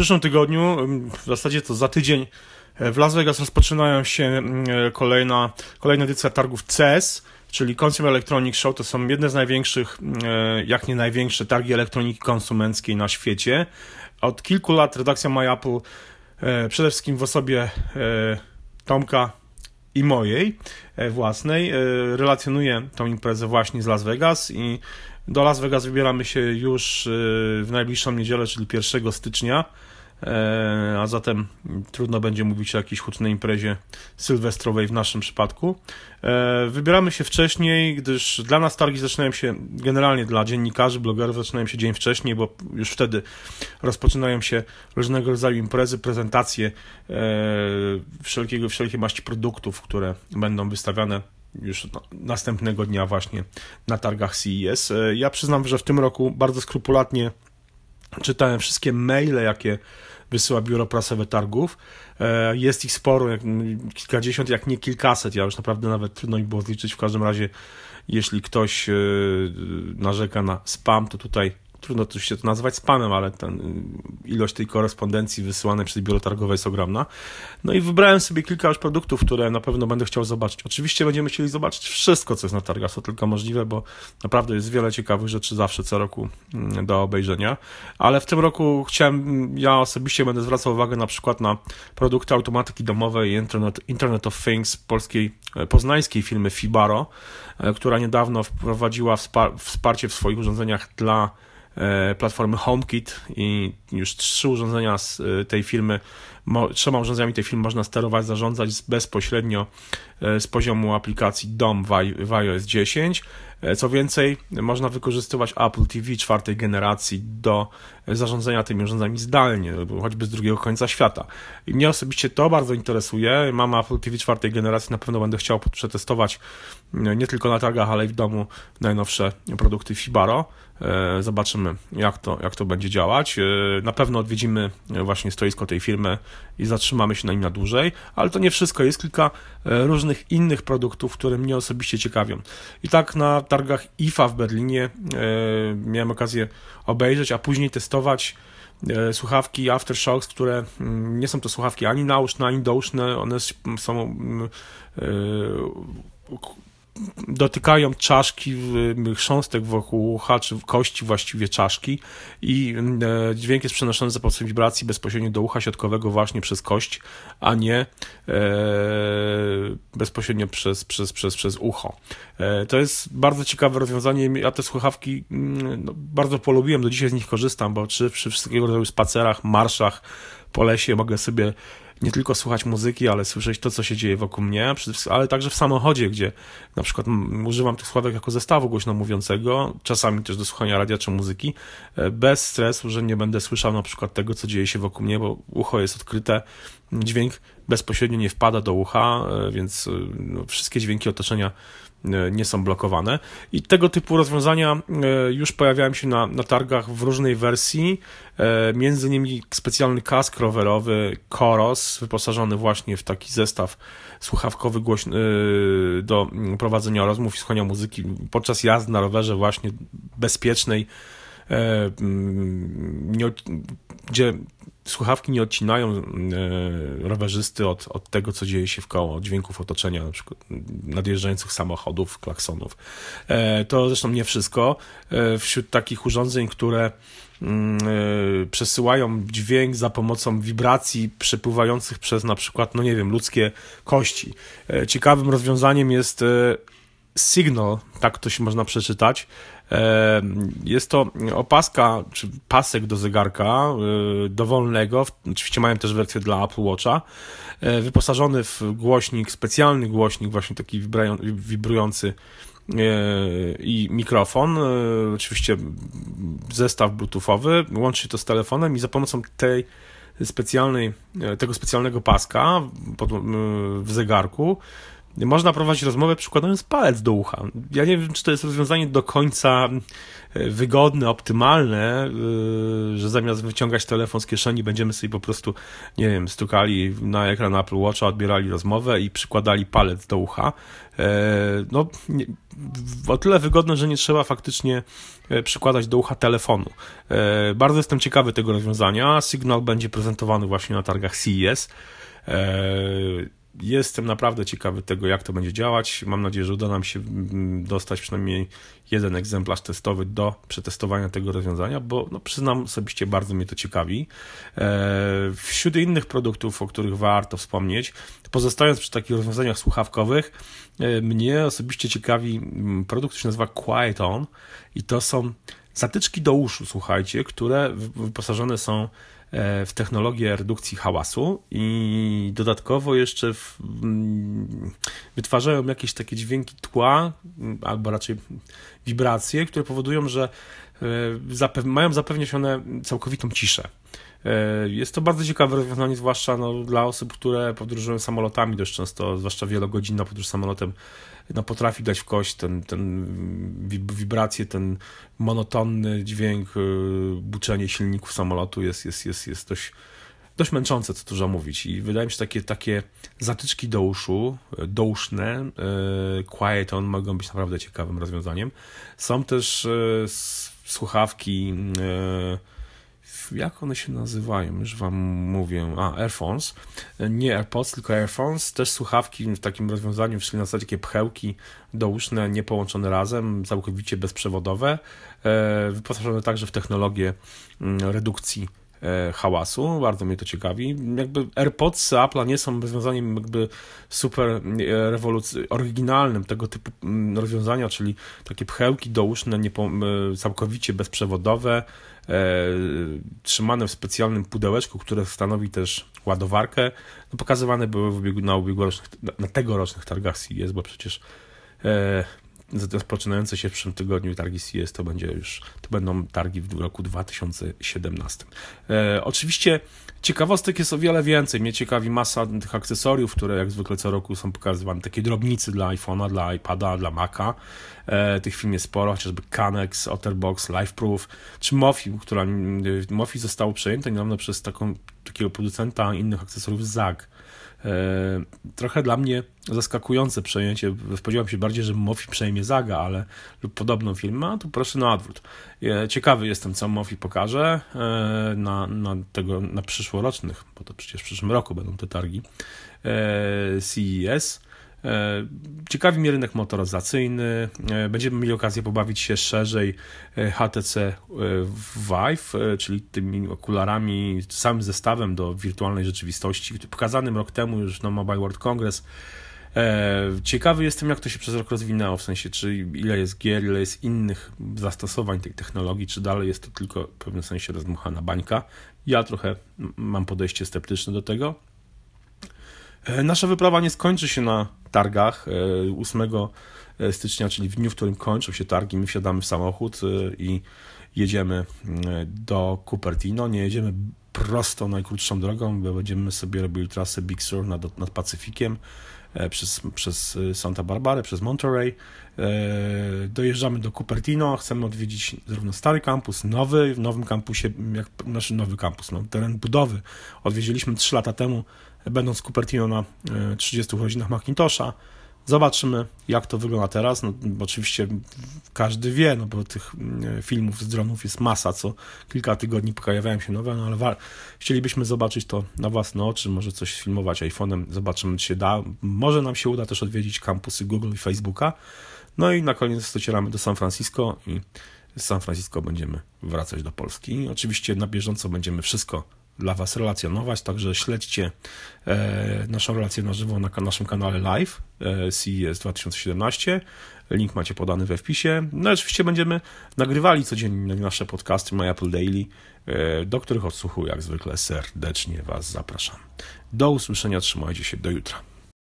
przyszłym tygodniu, w zasadzie to za tydzień, w Las Vegas rozpoczynają się kolejna, kolejna edycja targów CES, czyli Consumer Electronics Show. To są jedne z największych, jak nie największe targi elektroniki konsumenckiej na świecie. Od kilku lat redakcja MyApple, przede wszystkim w osobie Tomka i mojej własnej, relacjonuje tą imprezę właśnie z Las Vegas i do Las Vegas wybieramy się już w najbliższą niedzielę, czyli 1 stycznia. E, a zatem trudno będzie mówić o jakiejś hucznej imprezie sylwestrowej w naszym przypadku. E, wybieramy się wcześniej, gdyż dla nas targi zaczynają się, generalnie dla dziennikarzy, blogerów zaczynają się dzień wcześniej, bo już wtedy rozpoczynają się różnego rodzaju imprezy, prezentacje e, wszelkiego, wszelkiej maści produktów, które będą wystawiane już następnego dnia właśnie na targach CES. Ja przyznam, że w tym roku bardzo skrupulatnie czytałem wszystkie maile, jakie wysyła biuro prasowe targów. E, jest ich sporo, jak, kilkadziesiąt, jak nie kilkaset. Ja już naprawdę nawet trudno mi było zliczyć. W każdym razie, jeśli ktoś e, narzeka na spam, to tutaj trudno się to nazwać spamem, ale ten, y, ilość tej korespondencji wysyłanej przez biuro targowe jest ogromna. No i wybrałem sobie kilka już produktów, które na pewno będę chciał zobaczyć. Oczywiście będziemy chcieli zobaczyć wszystko, co jest na targach, co tylko możliwe, bo naprawdę jest wiele ciekawych rzeczy zawsze co roku mm, do obejrzenia, ale w tym roku chciałem, ja osobiście będę zwracał uwagę na przykład na produkty automatyki domowej Internet, Internet of Things polskiej, e, poznańskiej firmy Fibaro, e, która niedawno wprowadziła wsparcie w swoich urządzeniach dla platformy HomeKit i już trzy urządzenia z e, tej firmy, trzema urządzeniami tej firmy można sterować, zarządzać bezpośrednio e, z poziomu aplikacji DOM w iOS 10. Co więcej, można wykorzystywać Apple TV czwartej generacji do zarządzania tymi urządzeniami zdalnie, choćby z drugiego końca świata. I mnie osobiście to bardzo interesuje. Mam Apple TV czwartej generacji, na pewno będę chciał przetestować nie tylko na targach, ale i w domu najnowsze produkty Fibaro. E, zobaczymy, jak to, jak to będzie działać. E, na pewno odwiedzimy właśnie stoisko tej firmy i zatrzymamy się na nim na dłużej, ale to nie wszystko. Jest kilka e, różnych innych produktów, które mnie osobiście ciekawią. I tak na targach IFA w Berlinie miałem okazję obejrzeć, a później testować słuchawki Aftershocks, które mm, nie są to słuchawki ani nauszne, ani douszne. One są mm, dotykają czaszki, chrząstek wokół ucha, czy kości właściwie czaszki i e, dźwięk jest przenoszony za pomocą wibracji bezpośrednio do ucha środkowego właśnie przez kość, a nie e, bezpośrednio przez, przez, przez, przez ucho. E, to jest bardzo ciekawe rozwiązanie. Ja te słuchawki no, bardzo polubiłem, do dzisiaj z nich korzystam, bo czy przy wszystkiego rodzaju spacerach, marszach po lesie mogę sobie nie tylko słuchać muzyki, ale słyszeć to, co się dzieje wokół mnie, ale także w samochodzie, gdzie na przykład używam tych słuchawek jako zestawu głośno mówiącego, czasami też do słuchania radia czy muzyki, e, bez stresu, że nie będę słyszał na przykład tego, co dzieje się wokół mnie, bo ucho jest odkryte, dźwięk bezpośrednio nie wpada do ucha, e, więc e, no, wszystkie dźwięki otoczenia E, nie są blokowane. I tego typu rozwiązania już pojawiają się na, na targach w różnej wersji, między innymi specjalny kask rowerowy Koros, wyposażony właśnie w taki zestaw słuchawkowy głośny, do prowadzenia rozmów i słuchania muzyki podczas jazdy na rowerze właśnie bezpiecznej, nie, gdzie słuchawki nie odcinają e, rowerzysty od, od tego, co dzieje się w koło, od dźwięków otoczenia, na przykład nadjeżdżających samochodów, klaksonów. E, to zresztą nie wszystko. E, wśród takich urządzeń, które mm, przesyłają dźwięk za pomocą wibracji przepływających przez na przykład, no nie wiem, ludzkie kości. Ciekawym rozwiązaniem jest Signal, tak to się można przeczytać. Jest to opaska, czy pasek do zegarka e, dowolnego, oczywiście mają też wersję dla Apple Watcha, e, wyposażony w głośnik, specjalny głośnik, właśnie taki wibrujący e, i mikrofon, oczywiście zestaw bluetoothowy, łączy się to z telefonem i za pomocą tej specjalnej, tego specjalnego paska w zegarku można prowadzić rozmowę przykładając palec do ucha. Ja nie wiem, czy to jest rozwiązanie do końca e, wygodne, optymalne, e, że zamiast wyciągać telefon z kieszeni, będziemy sobie po prostu, nie wiem, stukali na ekran Apple Watcha, odbierali rozmowę i przykładali palec do ucha. E, no, o tyle wygodne, że nie trzeba faktycznie przykładać do ucha telefonu. Bardzo jestem ciekawy tego rozwiązania. Signal będzie prezentowany właśnie na targach CES. Jestem naprawdę ciekawy tego, jak to będzie działać. Mam nadzieję, że uda nam się mm, dostać przynajmniej jeden egzemplarz testowy do przetestowania tego rozwiązania, bo no, przyznam osobiście bardzo mnie to ciekawi. E, wśród innych produktów, o których warto wspomnieć, pozostając przy takich rozwiązaniach słuchawkowych, e, mnie osobiście ciekawi mm, produkt, który się nazywa Quiet On i to są zatyczki do uszu, słuchajcie, które wyposażone są w technologię redukcji hałasu i dodatkowo jeszcze w, mm, wytwarzają jakieś takie dźwięki tła, albo raczej wibracje, które powodują, że e, zapew mają zapewniać one całkowitą ciszę. E, jest to bardzo ciekawe rozwiązanie, zwłaszcza no, dla osób, które podróżują samolotami dość często, zwłaszcza wielogodzinna podróż samolotem no, potrafi dać w kość ten, ten wibrację, ten monotonny dźwięk, y, buczenie silników samolotu jest, jest, jest, jest dość, dość męczące, co dużo mówić. I wydaje mi się, takie, takie zatyczki do uszu, y, douszne, y, quiet on mogą być naprawdę ciekawym rozwiązaniem. Są też słuchawki jak one się nazywają, już wam mówię, a Airphones, nie AirPods, tylko Airphones, też słuchawki w takim rozwiązaniu, czyli na zasadzie takie pchełki douszne, nie połączone razem, całkowicie bezprzewodowe, e, wyposażone także w technologię mm, redukcji hałasu, bardzo mnie to ciekawi. Jakby AirPods Apple'a nie są rozwiązaniem jakby super e, rewolucyjnym, oryginalnym tego typu mm, rozwiązania, czyli takie pchełki douszne, całkowicie bezprzewodowe, E, trzymane w specjalnym pudełeczku, które stanowi też ładowarkę, no pokazywane były w ubiegu, na, ubiegłorocznych, na tegorocznych targach CES, bo przecież e, rozpoczynające się w przyszłym tygodniu targi CES to będzie już, to będą targi w roku 2017. E, oczywiście ciekawostek jest o wiele więcej. Mnie ciekawi masa tych akcesoriów, które jak zwykle co roku są pokazywane. Takie drobnicy dla iPhone'a, dla iPada, dla Maca. E, tych firm jest sporo, chociażby Canex, Otterbox, LifeProof, czy Mofi, która Mofi zostało przejęte niedawno przez taką, takiego producenta innych akcesoriów ZAG. E, trochę dla mnie zaskakujące przejęcie. Spodziewałem się bardziej, że Mofi przejmie Zaga, ale lub podobną firmę, a tu proszę na odwrót. E, ciekawy jestem, co Mofi pokaże e, na, na, tego, na przyszłorocznych, bo to przecież w przyszłym roku będą te targi CES. E, ciekawi mnie rynek motoryzacyjny. E, będziemy mieli okazję pobawić się szerzej e, HTC Vive, czyli tymi okularami, samym zestawem do wirtualnej rzeczywistości, pokazanym rok temu już na Mobile World Congress. Ciekawy jestem, jak to się przez rok rozwinęło, w sensie, czy ile jest gier, ile jest innych zastosowań tej technologii, czy dalej jest to tylko w pewnym sensie rozmuchana bańka. Ja trochę mam podejście sceptyczne do tego. Nasza wyprawa nie skończy się na targach 8 e, e, stycznia, czyli w dniu, w którym kończą się targi, my wsiadamy w samochód e, i jedziemy do Cupertino. Nie jedziemy prosto najkrótszą drogą, bo będziemy sobie robili trasę Big Sur nad, nad Pacyfikiem przez, przez Santa Barbara, przez Monterey. Dojeżdżamy do Cupertino, chcemy odwiedzić zarówno stary kampus, nowy, w nowym kampusie, jak nasz nowy kampus, no, teren budowy. Odwiedziliśmy 3 lata temu będąc Cupertino na 30 e, urodzinach Macintosha. Zobaczymy, jak to wygląda teraz. No, oczywiście każdy wie, no bo tych e, filmów z dronów jest masa, co kilka tygodni pojawiają się nowe, no ale chcielibyśmy zobaczyć to na własne oczy, może coś filmować iPhone'em, zobaczymy, czy się da. Może nam się uda też odwiedzić kampusy Google i Facebooka. No i na koniec docieramy do San Francisco i z San Francisco będziemy wracać do Polski. Oczywiście na bieżąco będziemy wszystko dla Was relacjonować, także śledźcie e, naszą relację na żywo na naszym kanale live e, CES 2017. Link macie podany we wpisie. No i oczywiście będziemy nagrywali codziennie nasze podcasty My Apple Daily, e, do których odsłuchu jak zwykle serdecznie Was zapraszam. Do usłyszenia, trzymajcie się, do jutra.